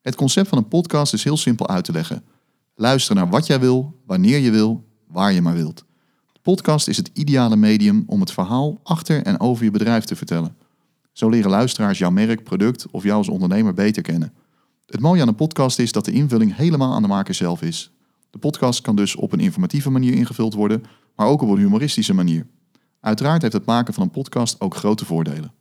Het concept van een podcast is heel simpel uit te leggen. Luister naar wat jij wil, wanneer je wil, waar je maar wilt. De podcast is het ideale medium om het verhaal achter en over je bedrijf te vertellen. Zo leren luisteraars jouw merk, product of jou als ondernemer beter kennen. Het mooie aan een podcast is dat de invulling helemaal aan de maker zelf is. De podcast kan dus op een informatieve manier ingevuld worden, maar ook op een humoristische manier. Uiteraard heeft het maken van een podcast ook grote voordelen.